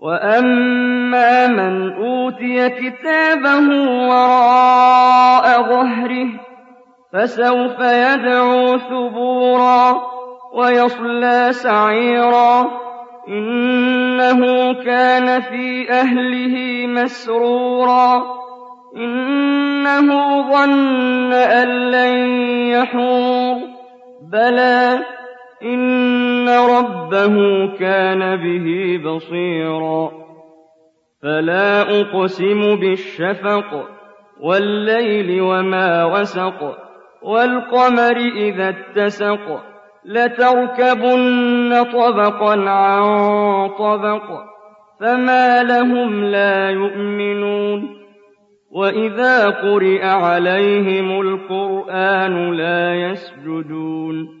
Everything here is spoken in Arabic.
وأما من أوتي كتابه وراء ظهره فسوف يدعو ثبورا ويصلى سعيرا إنه كان في أهله مسرورا إنه ظن أن لن يحور بلى إن ربه كان به بصيرا فلا أقسم بالشفق والليل وما وسق والقمر إذا اتسق لتركبن طبقا عن طبق فما لهم لا يؤمنون وإذا قرئ عليهم القرآن لا يسجدون